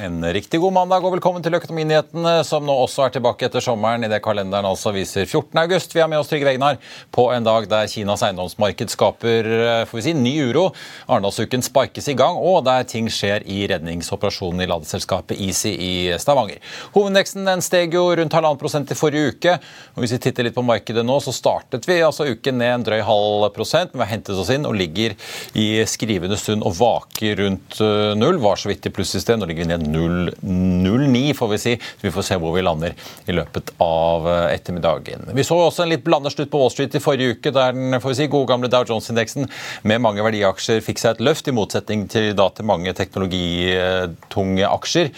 En riktig god mandag og velkommen til Økonominyhetene, som nå også er tilbake etter sommeren, idet kalenderen altså viser 14. august. Vi har med oss Trygve Egnar på en dag der Kinas eiendomsmarked skaper får vi si, ny uro. Arendalsuken sparkes i gang, og der ting skjer i redningsoperasjonen i ladeselskapet Easy i Stavanger. Hovedindeksen den steg jo rundt halvannen prosent i forrige uke. og Hvis vi titter litt på markedet nå, så startet vi altså uken ned en drøy halv prosent, men vi har hentet oss inn og ligger i skrivende stund og vaker rundt null. Var så vidt i plussystem. nå ligger vi ned 0,09, får vi si. Så vi får se hvor vi lander i løpet av eh, ettermiddagen. Vi så også en litt blandet slutt på Wall Street i forrige uke, der den får vi si, gode gamle Dow Jones-indeksen med mange verdiaksjer fikk seg et løft, i motsetning til, da, til mange teknologitunge aksjer.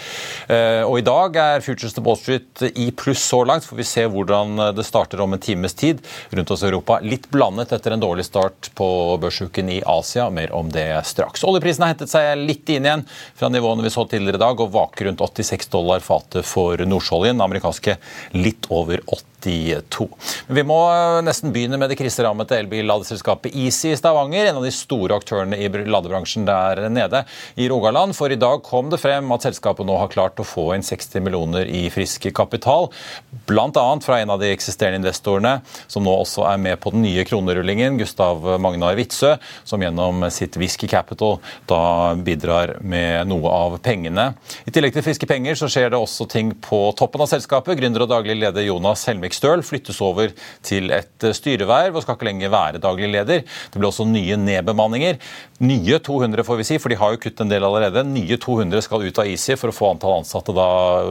Eh, og I dag er futures til Wall Street i pluss så langt. Får vi se hvordan det starter om en times tid rundt oss i Europa. Litt blandet etter en dårlig start på børsuken i Asia. Mer om det straks. Oljeprisen har hentet seg litt inn igjen fra nivåene vi så tidligere i dag og vaker rundt 86 dollar fatet for nordsjøoljen. Amerikanske litt over 80 82. Men vi må nesten begynne med det kriserammede elbilladeselskapet Easy i Stavanger, en av de store aktørene i ladebransjen der nede i Rogaland. For i dag kom det frem at selskapet nå har klart å få inn 60 millioner i frisk kapital. Bl.a. fra en av de eksisterende investorene, som nå også er med på den nye kronerullingen, Gustav Magnar Witzøe, som gjennom sitt Whisky Capital da bidrar med noe av pengene. I tillegg til friske penger så skjer det også ting på toppen av selskapet. Gründer og daglig leder Jonas Helmik Henrik Støl flyttes over til et eh, styreverv og skal ikke lenger være daglig leder. Det blir også nye nedbemanninger. Nye 200, får vi si, for de har jo kuttet en del allerede. Nye 200 skal ut av ISI for å få antall ansatte da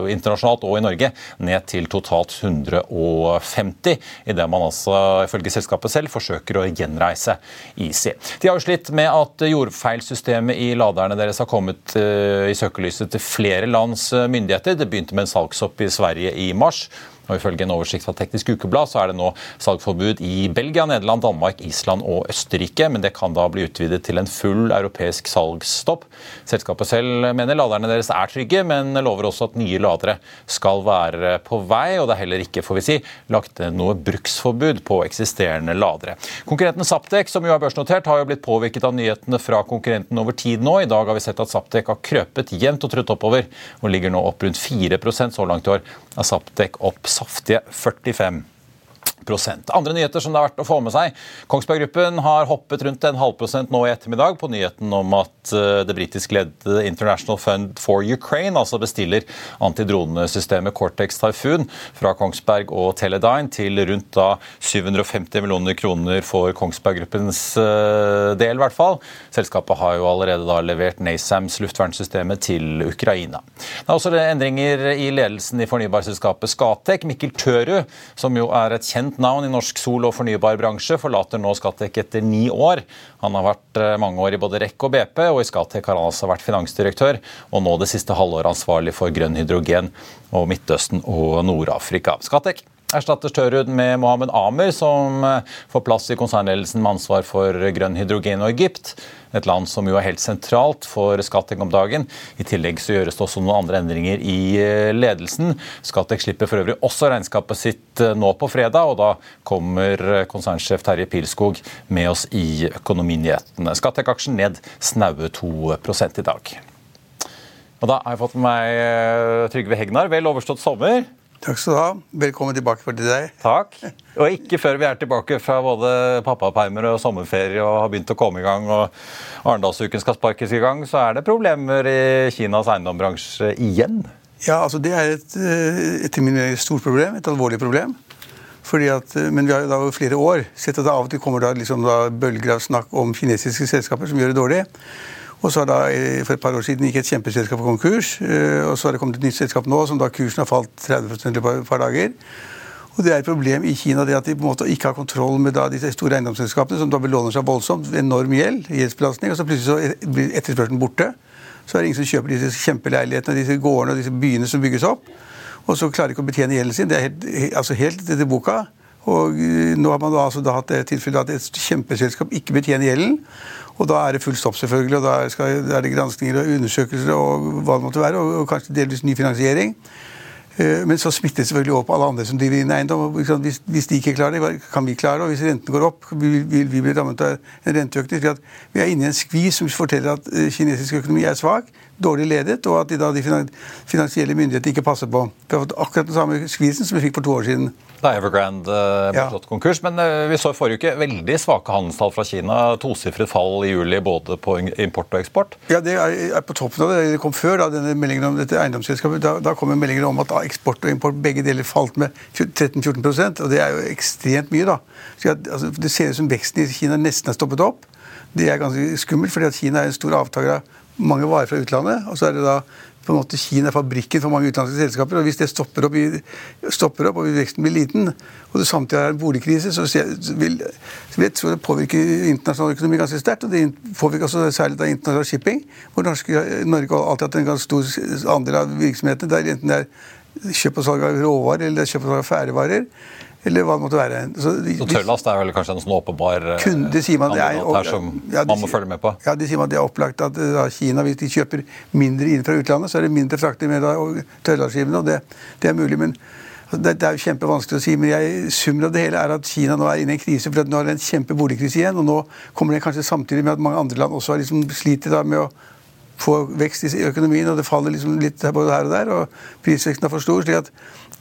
internasjonalt og i Norge ned til totalt 150, idet man altså ifølge selskapet selv forsøker å gjenreise ISI. De har jo slitt med at jordfeilsystemet i laderne deres har kommet eh, i søkelyset til flere lands eh, myndigheter. Det begynte med en salgsopp i Sverige i mars. Og Ifølge en oversikt fra Teknisk Ukeblad så er det nå salgforbud i Belgia, Nederland, Danmark, Island og Østerrike. Men det kan da bli utvidet til en full europeisk salgsstopp. Selskapet selv mener laderne deres er trygge, men lover også at nye ladere skal være på vei. Og det er heller ikke får vi si, lagt noe bruksforbud på eksisterende ladere. Konkurrenten Saptek, som jo er børsnotert, har jo blitt påvirket av nyhetene fra konkurrenten over tid nå. I dag har vi sett at Saptek har krøpet jevnt og trutt oppover og ligger nå opp rundt 4% så langt i år. Er Saptek opp saftige 45 andre nyheter som det er verdt å få med seg. Kongsberg Gruppen har hoppet rundt en halvprosent nå i ettermiddag på nyheten om at eh, det britisk ledede International Fund for Ukraine altså bestiller antidronesystemet Cortex Typhoon fra Kongsberg og Teledyne til rundt da 750 millioner kroner for Kongsberg Gruppens eh, del, i hvert fall. Selskapet har jo allerede da levert NASAMS luftvernsystemet til Ukraina. Det er også endringer i ledelsen i fornybarselskapet Skatek. Mikkel Tørud, som jo er et kjent navn i norsk sol- og fornybarbransje, forlater nå Skatec etter ni år. Han har vært eh, mange år i både REC og BP, og i Skatec har han altså vært finansdirektør, og nå det siste halvåret ansvarlig for grønn hydrogen og Midtøsten og Nord-Afrika. Skatec erstatter Størud med Mohammed Amer, som eh, får plass i konsernledelsen med ansvar for grønn hydrogen og Egypt. Et land som jo er helt sentralt for Skatec om dagen. I tillegg så gjøres det også noen andre endringer i eh, ledelsen. Skatec slipper for øvrig også regnskapet sitt eh, nå på fredag, og da kommer konsernsjef Terje Pilskog med oss i Økonominyhetene. Skatec-aksjen ned snaue 2 i dag. Og da har jeg fått med meg Trygve Hegnar. Vel overstått sommer. Takk skal du ha. Velkommen tilbake for til deg. Takk. Og ikke før vi er tilbake fra både pappapermer og sommerferie og har begynt å komme i gang og Arendalsuken skal sparkes i gang, så er det problemer i Kinas eiendomsbransje igjen. Ja, altså Det er et, eh, etter min mening et stort problem. Et alvorlig problem. Fordi at, eh, men vi har jo da over flere år sett at det av og til kommer da liksom da bølger av snakk om kinesiske selskaper som gjør det dårlig. Og så har da eh, For et par år siden gikk et kjempeselskap konkurs. eh, Og så har det kommet et nytt selskap nå som da kursen har falt 30 i et par dager. Og Det er et problem i Kina det at de på en måte ikke har kontroll med da disse store eiendomsselskapene, som da belåner seg voldsomt, enorm gjeld, gjeldsbelastning, og så plutselig så blir etterspørselen borte. Så er det ingen som kjøper disse kjempeleilighetene, disse gårdene og disse byene som bygges opp. Og så klarer de ikke å betjene gjelden sin. Det er helt, he- altså helt etter boka. Og eh, nå har man da altså da hatt det tilfellet at et kjempeselskap ikke betjener gjelden. Og da er det full stopp, selvfølgelig. Og da skal, er det granskninger og undersøkelser og hva det måtte være, og, og kanskje delvis ny finansiering. Eh, Men så smitter det selvfølgelig opp alle andre som driver inn eiendom. Hvis, hvis de ikke klarer det, kan vi klare det? Og hvis renten går opp, vil, vil vi bli rammet av en renteøkning. Vi er inne i en skvis som forteller at eh, kinesisk økonomi er svak, dårlig ledet, og at de, da, de finansielle myndighetene ikke passer på. Vi har fått akkurat den samme skvisen som vi fikk for to år siden. Da Evergrande eh, ble Ja. slått konkurs. Men eh, vi så i forrige uke veldig svake handelstall fra Kina. Tosifret fall i juli både på import og eksport. Ja, Det er, er på toppen av det. Det kom før da, denne meldingen om dette eiendomsselskapet. Da, da kom meldingen om at eksport og import begge deler falt med 13-14% og det er jo ekstremt mye. da. Så at, altså, det ser ut som veksten i Kina nesten er stoppet opp. Det er ganske skummelt, fordi at Kina er en stor avtaker av mange varer fra utlandet. og så er det da på en måte Kina er fabrikken for mange utenlandske selskaper. og Hvis det stopper opp, stopper opp og veksten blir liten, og det samtidig er en boligkrise, så vil, jeg tro det påvirker internasjonal økonomi ganske sterkt. Og det påvirker også særlig da internasjonal shipping, hvor Norge har alltid hatt en ganske stor andel av virksomheten. Der enten det er kjøp og salg av råvarer eller er kjøp og salg av ferdigvarer. Eller hva det måtte være. Så, Så tørrlast er vel kanskje en sånn åpenbar eh, kun, det sier man, det er, her som ja, man må følge med på. Ja, de sier man det er opplagt at eh, da, Kina, hvis de kjøper mindre inn fra utlandet, så er det mindre frakter med tørrlastskipene, og det, det er mulig. men det, det er jo kjempevanskelig å si, men jeg, summen av det hele er at Kina nå er inne i en krise. for at Nå har det en kjempeboligkrise igjen, og nå kommer det kanskje samtidig med at mange andre land også har liksom sliter med å få vekst i økonomien, og det faller liksom litt både her og der, og prisveksten er for stor. slik at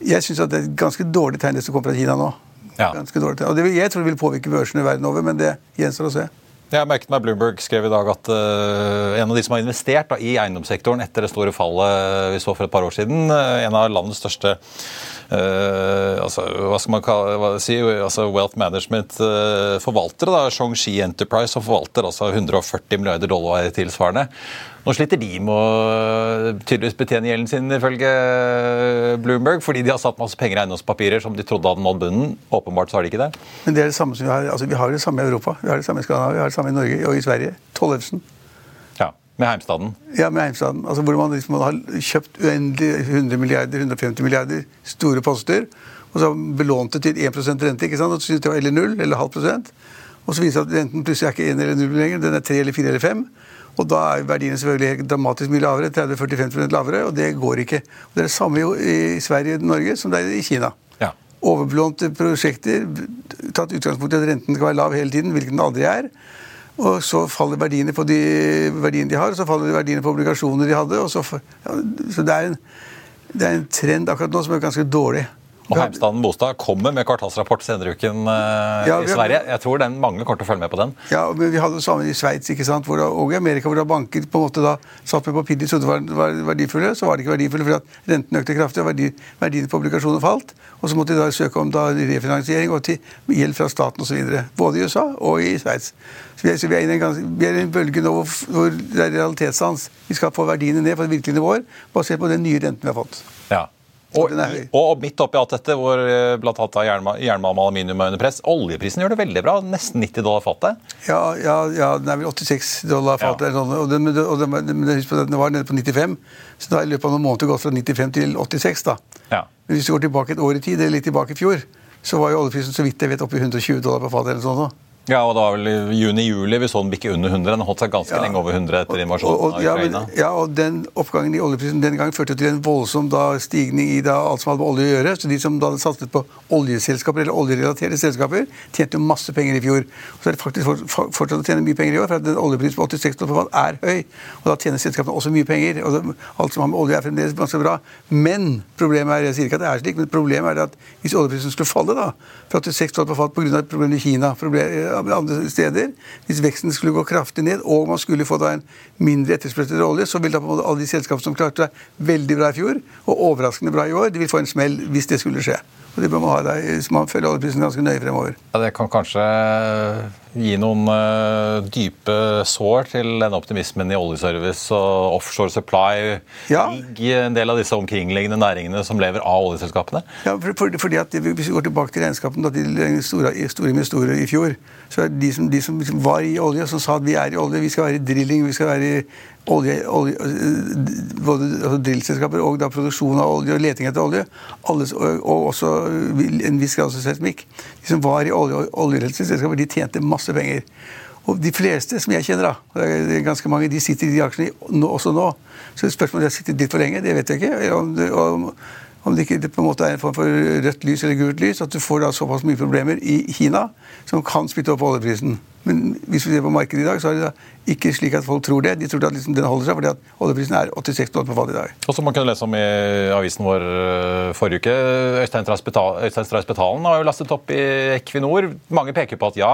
jeg syns det er et ganske dårlig tegn det som kommer fra Kina nå. Ja. Ganske dårlig tegn. Og det, vil- jeg tror det vil påvirke børsene verden over, men det gjenstår å se. Jeg merket meg Bloomberg skrev i dag at uh, en av de som har investert da, i eiendomssektoren etter det store fallet vi så for et par år siden, uh, en av landets største uh, altså, hva skal man kalle, hva si, altså Wealth Management-forvaltere, da, Shongxi Enterprise, som forvalter altså 140 milliarder dollar tilsvarende. Nå sliter de med å tydeligvis betjene gjelden sin, ifølge Bloomberg, fordi de har satt masse penger i eiendomspapirer som de trodde hadde nådd bunnen. Åpenbart så har de ikke det. Men det er det samme som vi har altså vi har det samme i Europa, vi har det samme i Skandinavia, vi har det samme i Norge og i Sverige. Tollefsen. Ja, Med Heimstaden. Ja, med Heimstaden. Altså, hvor man liksom har kjøpt uendelig 100 milliarder, 150 milliarder store poster, og så belånt det til 1% rente, ikke sant? Og så synes det var eller null, eller halv prosent. Og så viser det at renten plutselig er ikke 1 eller 0 lenger, den er 3 eller 4 eller 5. Og da er verdiene selvfølgelig dramatisk mye lavere, 30-40-50 lavere, og det går ikke. Og det er det samme jo i Sverige og Norge som det er i Kina. Ja. Overbelånte prosjekter, tatt utgangspunkt i at renten skal være lav hele tiden, hvilket den aldri er. Og så faller verdiene på de verdiene de har, og så faller verdiene på obligasjoner de hadde. Og så, ja, så det er, en, det er en trend akkurat nå som er ganske dårlig. Og Heimstaden Bostad kommer med kvartalsrapport senere i uken eh, Ja, i Sverige. Jeg tror den mange kommer til å følge med på den. Ja, men Vi hadde det samme i Sveits? Og i Amerika, hvor da banker på en måte da satt med papir de trodde var, var verdifulle. Så var de ikke verdifulle fordi renten økte kraftig og verdi, verdien på obligasjoner falt. Og så måtte de da søke om da refinansiering og til hjelp fra staten osv. Både i USA og i Sveits. Så vi er, så vi er, inne i en en bølge nå hvor, hvor det er realitetssans. Vi skal få verdiene ned på virkelige nivåer basert på den nye renten vi har fått. Ja. Og, og midt oppi alt dette, hvor bl.a. annet jernma- jernmalm og aluminium er under press, oljeprisen gjør det veldig bra. Nesten 90 dollar fatet. Ja, ja, ja, den er vel 86 dollar fatet. Ja. eller og den, og den, den var nede på 95, så da har i løpet av noen måneder gått fra 95 til 86. da. Ja. Men hvis du går tilbake et år i tid, eller litt tilbake i fjor, så var jo oljeprisen så vidt jeg vet oppe i 120 dollar på fatet. eller sånn. Ja, og det var vel i juni-juli vi så den bikke under 100. Den holdt seg ganske Ja. lenge over 100 etter invasjonen av ja, men, Ukraina. ja, og den oppgangen i oljeprisen den gang førte til en voldsom da, stigning i da, alt som hadde med olje å gjøre. Så de som da satset på oljeselskaper eller oljerelaterte selskaper, tjente jo masse penger i fjor. Og så er det faktisk for, for- fortsatt å tjene mye penger i år, for at en oljepris på 86 dollar per er høy. Og da tjener selskapene også mye penger. og det, Alt som har med olje er fremdeles ganske bra. Men problemet er jeg sier ikke at det er slik, men problemet er at hvis oljeprisen skulle falle da, fra 86 dollar per fat pga. problemer i Kina, andre steder, hvis veksten skulle gå kraftig ned, og man skulle få da en mindre etterspørsel etter olje, så vil da på en måte alle de selskapene som klarte seg veldig bra i fjor, og overraskende bra i år, de vil få en smell hvis det skulle skje. Og det bør man ha da, så man følger oljeprisen ganske nøye fremover. Ja, det kan kanskje gi noen eh, dype sår til den optimismen i oljeservice og offshore supply. Ja. I en del av disse omkringliggende næringene som lever av oljeselskapene. Ja, for, for, fordi at Hvis vi går tilbake til regnskapene til store, store investorer i fjor, så er de som, de som liksom var i olje, som sa at vi er i olje, vi skal være i drilling, vi skal være i olje, olje øh, både altså drillselskaper og da produksjon av olje og leting etter olje, alle, og, og også en viss grad av seismikk. De som var i olje, oljerelaterte selskaper, de tjente masse penger. Og de fleste som jeg kjenner, da, det er ganske mange, de sitter i de aksjene nå, også nå. Så spørsmålet om de har sittet litt for lenge, det vet jeg ikke. Om, om, om det ikke det på en måte er en form for rødt lys eller gult lys, at du får da såpass mye problemer i Kina som kan spytte opp oljeprisen. Men hvis vi ser på markedet i dag, så er det da ikke slik at folk tror det. De tror at liksom den holder seg fordi at oljeprisen er 86 dollar på fatet i dag. Og som man kunne lese om i avisen vår eh, forrige uke, Øystein Stray Spetalen har jo lastet opp i Equinor. Mange peker på at ja,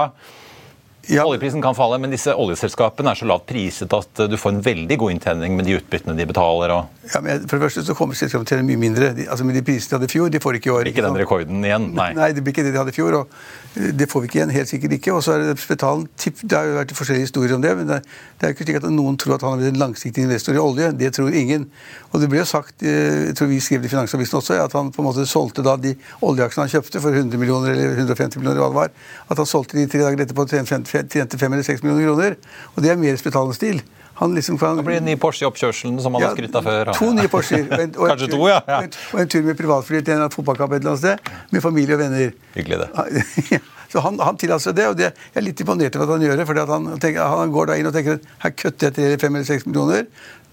Ja, oljeprisen kan falle, men disse oljeselskapene er så lavt priset at eh, du får en veldig god inntjening med de utbyttene de betaler. ja, men for det første så kommer selskapene til å tjene mye mindre. De, altså Med de prisene de hadde i fjor, de får ikke i år. Ikke den rekorden igjen, nei. Nei, det blir ikke det de hadde i fjor. og eh, Det får vi ikke igjen. Helt sikkert ikke. Og så er det Spetalen Det har jo vært forskjellige historier om det, men det, det er jo ikke slik at noen tror at han har blitt en langsiktig investor i olje. Det tror ingen. Og det ble jo sagt, eh, jeg tror vi skrev det i Finansavisen også, at han på en måte solgte da de oljeaksjene han kjøpte for 100 millioner eller 150 millioner, hva det var, at han solgte de tre dager etterpå og tjente tjente fem eller seks millioner kroner. Og det er mer Spetalens stil. Han liksom kan... Det blir en ny Porsche i oppkjørselen, som han har skrytt av før. To nye Porscher. Og en, og Kanskje tur- to, ja. ja. Og en, og en tur med privatfly til en fotballkamp et eller annet sted, med familie og venner. Hyggelig, det. Så han, han tillater seg det, og det, jeg er litt imponert over at han gjør det. fordi han, han går da inn og tenker at her kutter jeg til fem eller seks millioner.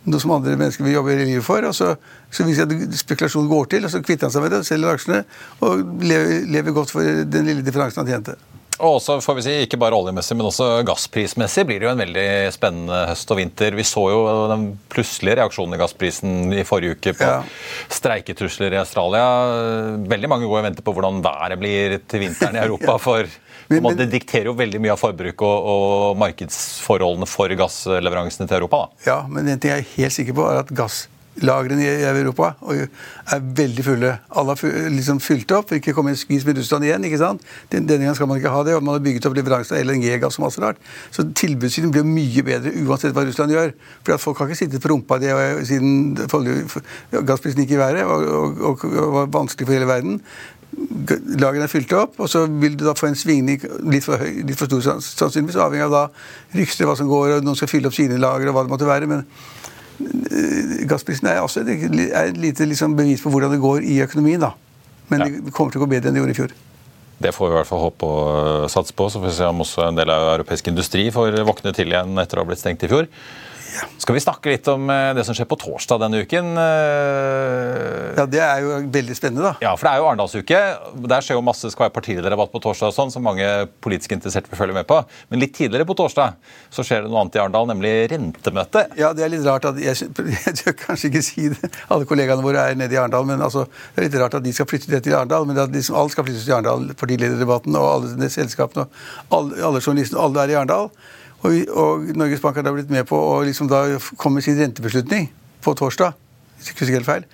Noe som andre mennesker vil jobbe i livet for. og Så, så viser jeg at spekulasjonen går til, og så kvitter han seg med det, selger aksjene og lever, lever godt for den lille differansen han tjente. Og også, får vi si, ikke bare oljemessig, men også gassprismessig blir det jo en veldig spennende høst og vinter. Vi så jo den plutselige reaksjonen i gassprisen i forrige uke på Ja. streiketrusler i Australia. Veldig mange går og venter på hvordan været blir til vinteren i Europa. for Men- men- Det dikterer jo veldig mye av forbruk og, og markedsforholdene for gassleveransene til Europa. da. Ja, men en ting jeg er helt sikker på, er at gasslagrene i Europa og er veldig fulle. Alle har liksom fylt opp, ikke komme en skvis med Russland igjen. ikke sant? Denne gangen skal man ikke ha det, og man har bygget opp leveranser av LNG-gass og masse rart. Så tilbudssiden blir mye bedre uansett hva Russland gjør. For folk har ikke sittet på rumpa det og- siden gassprisen gikk i været og, og, og, var vanskelig for hele verden. lagene er fylt opp, og så vil du da få en svingning litt for, høy, litt for stor sannsynligvis, avhengig av da rykter hva som går, og noen skal fylle opp sine lagre og hva det måtte være. men eh, Gassprisen er også et, er et lite liksom, bevis på hvordan det går i økonomien. da. Men Ja. det kommer til å gå bedre enn det gjorde i fjor. Det får vi i hvert fall håpe og øh, satse på. Så får vi se om også en del av europeisk industri får våkne til igjen etter å ha blitt stengt i fjor. Skal vi snakke litt om eh, det som skjer på torsdag denne uken? Eh, Ja, Det er jo veldig spennende, da. Ja, for det er jo Arendalsuke. Der skjer jo masse, skal være partilederdebatt på torsdag og sånn, som mange politisk interesserte vil følge med på. Men litt tidligere på torsdag så skjer det noe annet i Arendal, nemlig rentemøte. Ja, Det er litt rart at Jeg, jeg tør kanskje ikke si det. Alle kollegaene våre er nede i Arendal. men altså, Det er litt rart at de skal flytte det til Arendal. Men at liksom alt skal flyttes til Arendal. Partilederdebatten og alle selskapene og alle, alle journalistene. Alle er i Arendal. Og, og Norges Bank har da blitt med på å liksom da komme sin rentebeslutning på torsdag. Hvis ikke helt feil.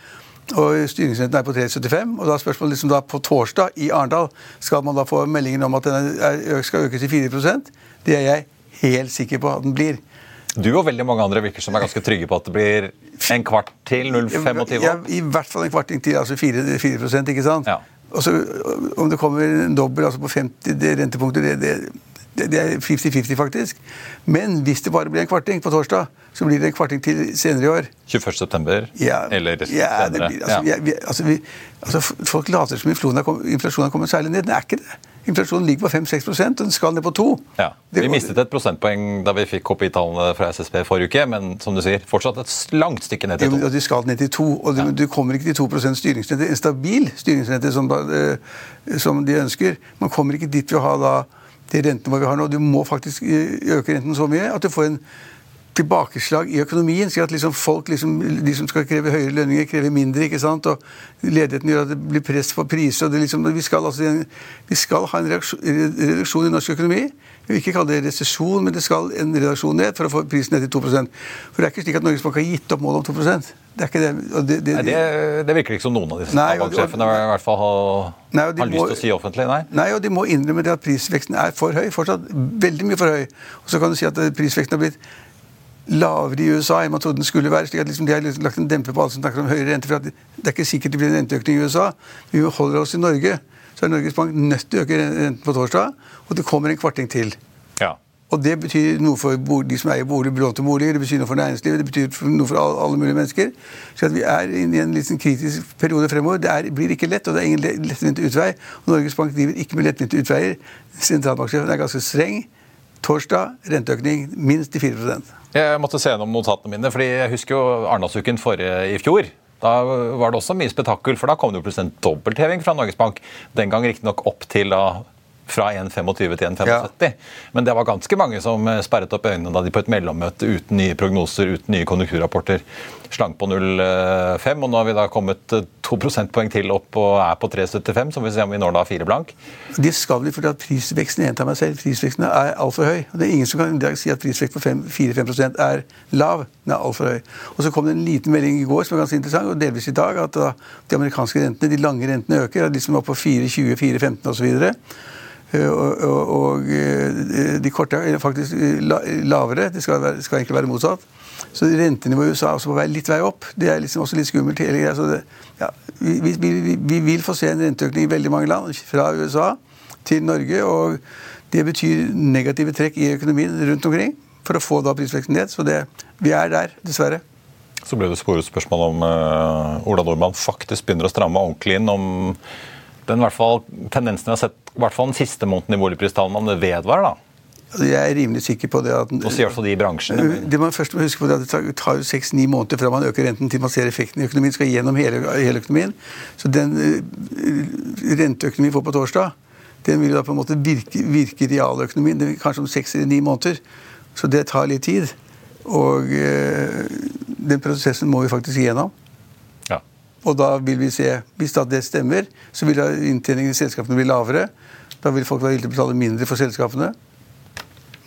Og Styringsrenten er på 3,75. og da er spørsmålet liksom da på torsdag i Arendal skal man da få meldingen om at den er, skal økes til 4% Det er jeg helt sikker på at den blir. Du og veldig mange andre virker som er ganske trygge på at det blir en kvart til 0,25 Ja. I hvert fall en kvarting til, altså 4, 4 ikke sant? Ja. Og så Om det kommer en dobbel altså på 50 rentepunkter, det, det, det, det er 50-50, faktisk. Men hvis det bare blir en kvarting på torsdag, så blir det en kvarting til senere i år. 21. september, Ja, eller ja, senere. blir, altså, Ja. vi, altså, vi, altså, Folk later som inflasjonen har kommet, inflasjonen har kommet særlig ned. Den er ikke det. Inflasjonen ligger på 5-6% og den skal ned på 2 Ja. Vi mistet et prosentpoeng da vi fikk KPI-tallene fra SSB forrige uke, men som du sier, fortsatt et langt stykke ned til 2 Ja, de skal ned til 2 og du, du kommer ikke til 2% styringsrente. En stabil styringsrente som, eh, som de ønsker. Man kommer ikke dit ved å ha da de rentene vi har nå. Du må faktisk øke renten så mye at du får en tilbakeslag i økonomien. Sier at liksom folk, liksom, De som skal kreve høyere lønninger, krever mindre. ikke sant? Og Ledigheten gjør at det blir press på priser. og det liksom, vi, skal altså, vi skal ha en reduksjon i norsk økonomi. Vi vil ikke kalle det resesjon, men det skal en redaksjon ned for å få prisen ned til 2% For det er ikke slik at Norges Bank har gitt opp målet om 2% Det er det. det, det, nei, virker ikke som noen av disse banksjefene i hvert fall har, nei, har lyst til å si offentlig. Nei. nei, og de må innrømme det at prisveksten er for høy. Fortsatt veldig mye for høy. Og så kan du si at prisveksten har blitt lavere i USA enn man trodde den skulle være. slik at liksom De har liksom lagt en demper på alle som snakker om høyere rente. for Det er ikke sikkert det blir en renteøkning i USA. Vi holder oss i Norge. Så er Norges Bank nødt til å øke renten på torsdag, og det kommer en kvarting til. Ja. Og det betyr noe for de som eier bolig, belånte boliger, det betyr noe for næringslivet, det betyr noe for alle, mulige mennesker. Så at vi er inne i en litt kritisk periode fremover. Det er, blir ikke lett, og det er ingen lettvint utvei. Og Norges Bank driver ikke med lettvinte utveier. Sentralbanksjefen er ganske streng. Torsdag renteøkning minst til 4% Jeg måtte se gjennom notatene mine, fordi jeg husker jo Arendalsuken i fjor. Da var det også mye spetakkel, for da kom det jo plutselig en dobbeltheving fra Norges Bank. Den gang riktignok opp til da fra 1,25 til 1,75. Ja. Men det var ganske mange som eh, sperret opp øynene da de på et mellommøte uten nye prognoser, uten nye konjunkturrapporter, slank på 0,5. Og nå har vi da kommet eh, to prosentpoeng til opp og er på 3,75, så vi får se om vi når da fire blank. Det skal vi, for at prisveksten gjentar meg selv, prisveksten er altfor høy. Det er ingen som kan i dag si at prisvekst på 4-5% er lav. Den er altfor høy. Og så kom det en liten melding i går som er ganske interessant, og delvis i dag, at de amerikanske rentene, de lange rentene øker. De som var på 4,20, 4,15 osv. Eh, og, og, eh, de korte er faktisk eh, lavere. Det skal, skal, egentlig være motsatt. Så rentenivået i USA er også på vei litt vei opp. Det er liksom også litt skummelt. Det, ja, vi, vi, vi, vi, vil få se en renteøkning i veldig mange land, fra USA til Norge. og Det betyr negative trekk i økonomien rundt omkring for å få da prisveksten ned. Så det, vi er der, dessverre. Så ble det sporet spørsmål om uh, Ola Nordmann faktisk begynner å stramme ordentlig inn. om den hvert fall, tendensen vi har sett i hvert fall den siste måneden i boligpristallene, om det vedvarer? da? Altså, jeg er rimelig sikker på det. at... Og sier altså de i bransjen. Det man først må huske på det at det tar seks-ni måneder fra man øker renten til man ser effekten i økonomien. skal gjennom hele, hele økonomien. Så den uh, renteøkonomien vi får på torsdag, den vil da på en måte virke, virke realøkonomien det kanskje om seks eller ni måneder. Så det tar litt tid. Og øh, den prosessen må vi faktisk igjennom. Og da vil vi se, Hvis da det stemmer, så vil inntjeningen i selskapene bli lavere. Da vil folk være villige til å betale mindre for selskapene.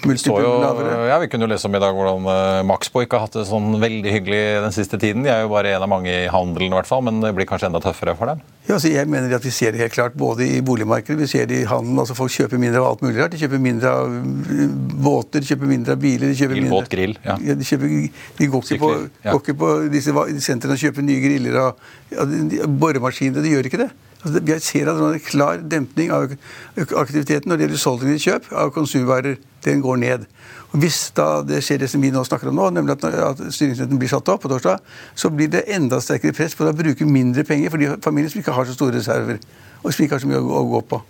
Jo, ja, Vi kunne jo lese om i dag hvordan uh, Maxbo ikke har hatt det sånn veldig hyggelig den siste tiden. De er jo bare en av mange i handelen, i hvert fall, men det blir kanskje enda tøffere for dem? Ja, altså jeg mener at Vi ser det helt klart både i boligmarkedet vi ser det i handelen. altså Folk kjøper mindre av alt mulig rart. De kjøper mindre av eh, båter, de kjøper mindre av biler. de kjøper Bilbåt, grill, ja. ja de, kjøper, de går, ikke på, ja. går ikke på disse sentrene og kjøper nye griller og ja, boremaskiner. De gjør ikke det. Altså, jeg ser at det er en klar dempning av aktiviteten når det gjelder solgte kjøp av konsumvarer. Den går ned. Og Hvis da det skjer det som vi nå snakker om nå, nemlig at, at blir satt opp på torsdag, så blir det enda sterkere press på å bruke mindre penger for de familiene som ikke har så store reserver, og som ikke har så mye å gå på.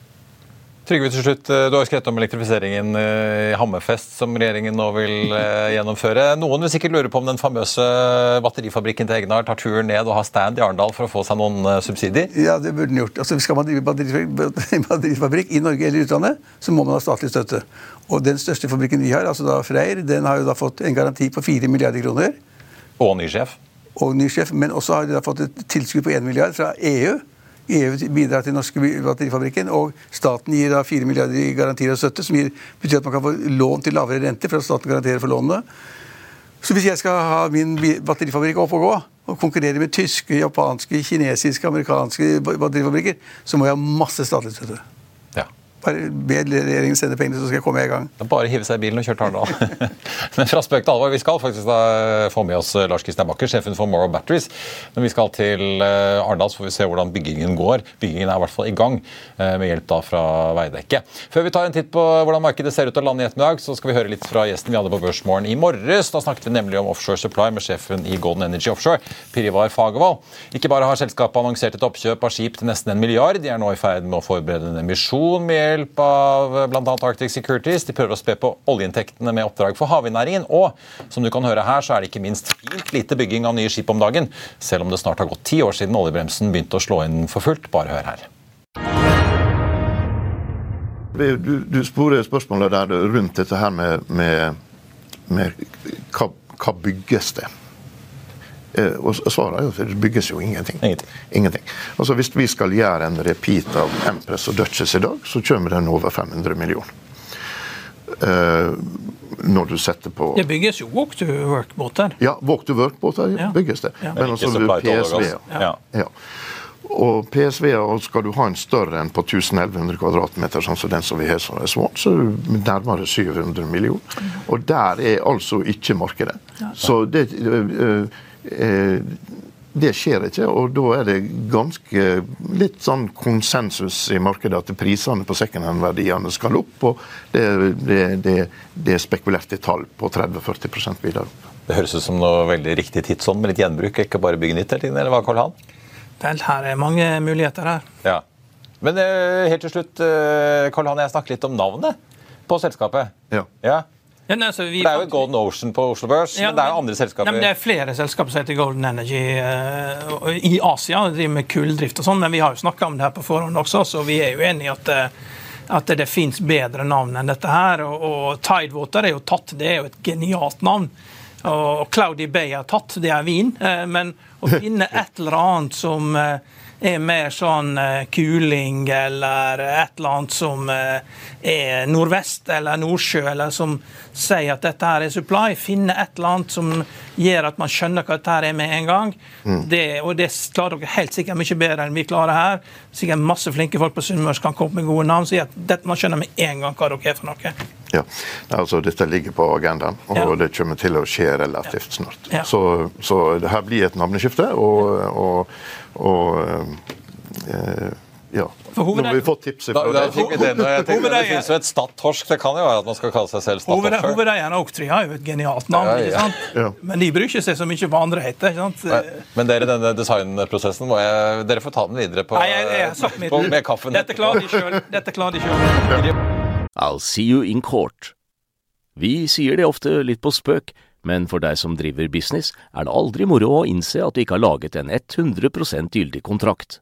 Trygve, til slutt, eh, Du har skrevet om elektrifiseringen eh, i Hammerfest som regjeringen nå vil eh, gjennomføre. Noen vil sikkert lure på om den famøse batterifabrikken til Egnar tar turen ned og har stand i Arendal for å få seg noen subsidier? Ja, det burde den gjort. Altså, skal man drive batterifabrikk i Norge eller utlandet, så må man ha statlig støtte. Og den største fabrikken vi har, altså da Freyr, den har jo da fått en garanti på 4 milliarder kroner. Og ny sjef? Og ny sjef, Men også har de da fått et tilskudd på 1 milliard fra EU EU bidrar til norske batterifabrikken, og staten gir da 4 milliarder i garantier og støtte, som gir, betyr at man kan få lån til lavere rente, for at staten garanterer for lånene. Så hvis jeg skal ha min batterifabrikk opp og gå, og konkurrere med tyske, japanske, kinesiske, amerikanske batterifabrikker, så må jeg ha masse statlig støtte. Bare be regjeringen sende pengene, så skal jeg komme i gang. Bare hive seg i bilen og kjøre til Arendal. Men fra spøk til alvor, vi skal faktisk da få med oss Lars Kristian Bakker, sjefen for Morrow Batteries. Men vi skal til eh, Arendal, så får vi se hvordan byggingen går. Byggingen er i hvert fall i gang, eh, med hjelp da fra Veidekke. Før vi tar en titt på hvordan markedet ser ut til å lande i ettermiddag, så skal vi høre litt fra gjesten vi hadde på Børsmorgen i morges. Da snakket vi nemlig om Offshore Supply med sjefen i Golden Energy Offshore, Pirivar Fagervold. Ikke bare har selskapet annonsert et oppkjøp av skip til nesten en milliard, de er nå i ferd med å forberede en emisjon med hjelp av bl.a. Arctic Securities. De prøver å spe på oljeinntektene med oppdrag for havvindnæringen. Og som du kan høre her, så er det ikke minst fint lite bygging av nye skip om dagen. Selv om det snart har gått ti år siden oljebremsen begynte å slå inn for fullt. Bare hør her. Du, du sporer spørsmålet der rundt dette her med, med, med hva, hva bygges det? Eh, og svaret er jo at det bygges jo ingenting. Ingenting. ingenting. Altså Hvis vi skal gjøre en repeat av Empress og Duchess i dag, så kommer den over 500 millioner. Uh, når du setter på Det bygges jo walk to work-båter. Ja, walk to work-båter Ja. bygges det. Ja. Men også altså PSV. Ja. ja. Og PSV-er skal du ha en større enn på 1100 kvadratmeter, sånn som den som vi har som Swan, så er du nærmere 700 millioner. Og der er altså ikke markedet. Så det øh, det skjer ikke, og da er det ganske litt sånn konsensus i markedet at prisene på secondhand-verdiene skal opp, og det, det, det, det er spekulert i tall på 30-40 videre opp. Det høres ut som noe veldig riktig tidsånd med litt gjenbruk, ikke bare bygge nytt hele tiden, eller hva, Karl Han? Vel, her er mange muligheter her. Ja. Men eh, helt til slutt, eh, Karl Han, jeg snakker litt om navnet på selskapet. Ja. Ja. Ja, nei, altså, vi det er jo Golden Ocean på Oslo Børs, Ja, men det er jo andre selskaper. Nei, men det er flere selskaper som heter Golden Energy uh, i Asia. og driver med kulldrift og sånn, men vi har jo snakka om det her på forhånd også, så vi er jo enige i at, uh, at det fins bedre navn enn dette her. Og, og Tidewater er jo tatt, det er jo et genialt navn. Og Cloudy Bay er tatt, det er vin. eh, Men å finne et eller annet som eh, er mer sånn eh, kuling, eller et eller annet som eh, er nordvest eller Nordsjø, eller som sier at dette her er supply. Finne et eller annet som gjør at man skjønner hva dette her er med en gang. Det, og det klarer dere helt sikkert mye bedre enn vi klarer her. Sikkert masse flinke folk på Sunnmøre kan komme med gode navn. Så at dette, man skjønner med en gang hva dere er for noe. Ja, altså Dette ligger på agendaen, og Ja. det kommer til å skje relativt snart. Ja. Så, så det her blir et navneskifte, og, og, og eh, ja. Nå har vi fått tipset fra deg. det finnes jo et Stad-torsk. Det kan jo være at man skal kalle seg selv Stad-torsk. hovedeieren av Oktria er jo et genialt navn, Ja, ja. ikke sant? Ja. men de bryr ikke seg så mye hva andre heter. ikke sant? Men dere, denne designprosessen må jeg Dere får ta den videre på, Nei, jeg, jeg på, med kaffen. Dette klarer de sjøl. Dette klarer de selv. I'll see you in court. Vi sier det ofte litt på spøk, men for deg som driver business, er det aldri moro å innse at du ikke har laget en 100% gyldig kontrakt.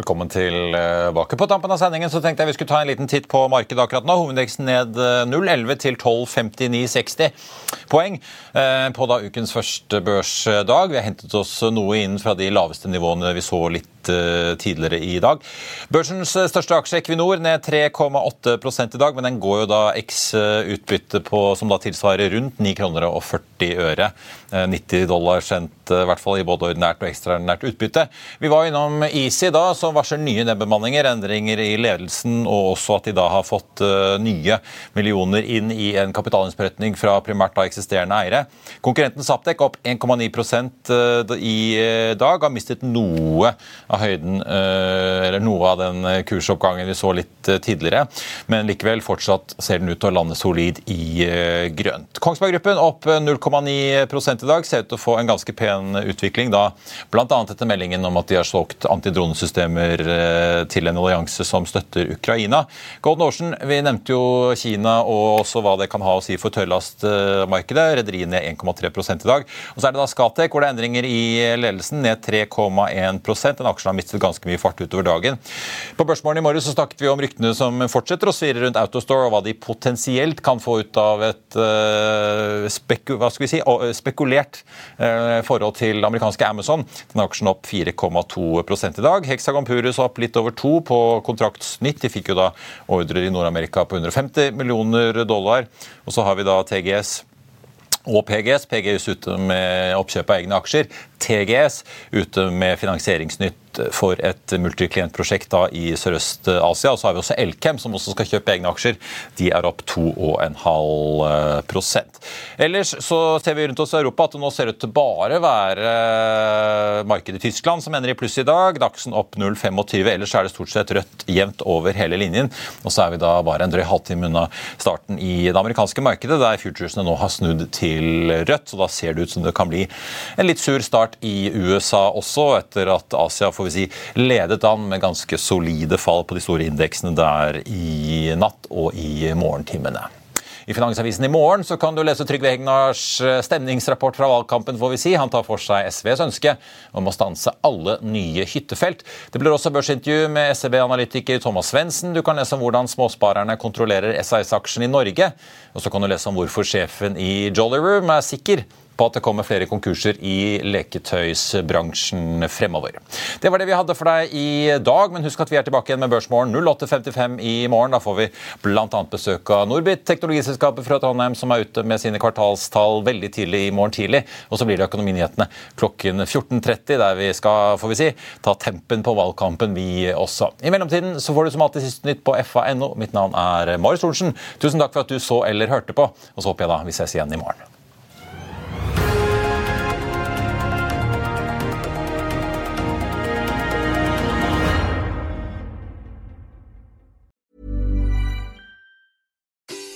Velkommen tilbake. På tampen av sendingen så tenkte jeg vi skulle ta en liten titt på markedet akkurat nå. Hovedindeksen ned eh, 0,11 til 12,59,60 poeng eh, på da ukens første børsdag. Vi har hentet oss noe inn fra de laveste nivåene vi så litt eh, tidligere i dag. Børsens eh, største aksje, Equinor, ned 3,8 i dag, men den går jo da x eh, utbytte på, som da tilsvarer rundt 9 kroner og 40 øre. Eh, 90 dollar sendt eh, i hvert fall i både ordinært og ekstraordinært utbytte. Vi var innom Easy da, som varsler nye nedbemanninger, endringer i ledelsen, og også at de da har fått eh, nye millioner inn i en kapitalinnsprøytning fra primært da eksisterende eiere. Konkurrenten Saptek opp 1,9 eh, i eh, dag, har mistet noe av høyden, eller noe av den kursoppgangen vi så litt tidligere, men likevel fortsatt ser den ut til å lande solid i grønt. Kongsberg Gruppen opp eh, 0,9% i dag, ser ut til å få en ganske pen utvikling, da bl.a. etter meldingen om at de har solgt antidronesystemer medlemmer eh, til en allianse som støtter Ukraina. Golden Ocean, vi nevnte jo Kina og også hva det kan ha å si for tørrlastmarkedet. Rederiet ned 1,3 i dag. Og så er det da Skatek, hvor det er endringer i ledelsen, ned 3,1% Den aksjen har mistet ganske mye fart utover dagen. På Børsmorgen i morgen så snakket vi om ryktene som fortsetter å svirre rundt Autostore, og hva de potensielt kan få ut av et uh, speku, si, spekulert uh, forhold til amerikanske Amazon. Den aksjen opp 4,2 i dag. Hexagon Purus opp litt over to på kontraktsnitt. De fikk jo da ordrer i Nord-Amerika på 150 millioner dollar. Og så har vi da TGS og PGS. PGS ute med oppkjøp av egne aksjer. TGS ute med finansieringsnytt for et multiklientprosjekt i Sørøst-Asia. Og så har vi også Elkem, som også skal kjøpe egne aksjer. De er opp 2,5% Ellers så ser vi rundt oss i Europa at det nå ser ut til bare være markedet i Tyskland som ender i pluss i dag. Dagsen opp 0,25. Ellers er det stort sett rødt jevnt over hele linjen. Og så er vi da bare en drøy halvtime unna starten i det amerikanske markedet, der futuresene nå har snudd til rødt. Så da ser det ut som det kan bli en litt sur start i USA også, etter at Asia får vi si, ledet an med ganske solide fall på de store indeksene der i natt og i morgentimene. I Finansavisen i morgen så kan du lese Trygve Hegnars eh, stemningsrapport fra valgkampen. får vi si. Han tar for seg SVs ønske om å stanse alle nye hyttefelt. Det blir også børsintervju med SEB-analytiker Thomas Svendsen. Du kan lese om hvordan småsparerne kontrollerer SAS-aksjen i Norge. Og så kan du lese om hvorfor sjefen i Jolly Room er sikker på at det kommer flere konkurser i leketøysbransjen fremover. Det var det vi hadde for deg i dag, men husk at vi er tilbake igjen med Børsmorgen 08.55 i morgen. Da får vi bl.a. besøk av Norbit, teknologiselskapet fra Trondheim, som er ute med sine kvartalstall veldig tidlig i morgen tidlig. Og så blir det Økonominyhetene klokken 14.30, der vi skal får vi si, ta tempen på valgkampen, vi også. I mellomtiden så får du som alltid siste nytt på fa.no. Mitt navn er Marius Thorensen. Tusen takk for at du så eller hørte på, og så håper jeg da vi ses igjen i morgen.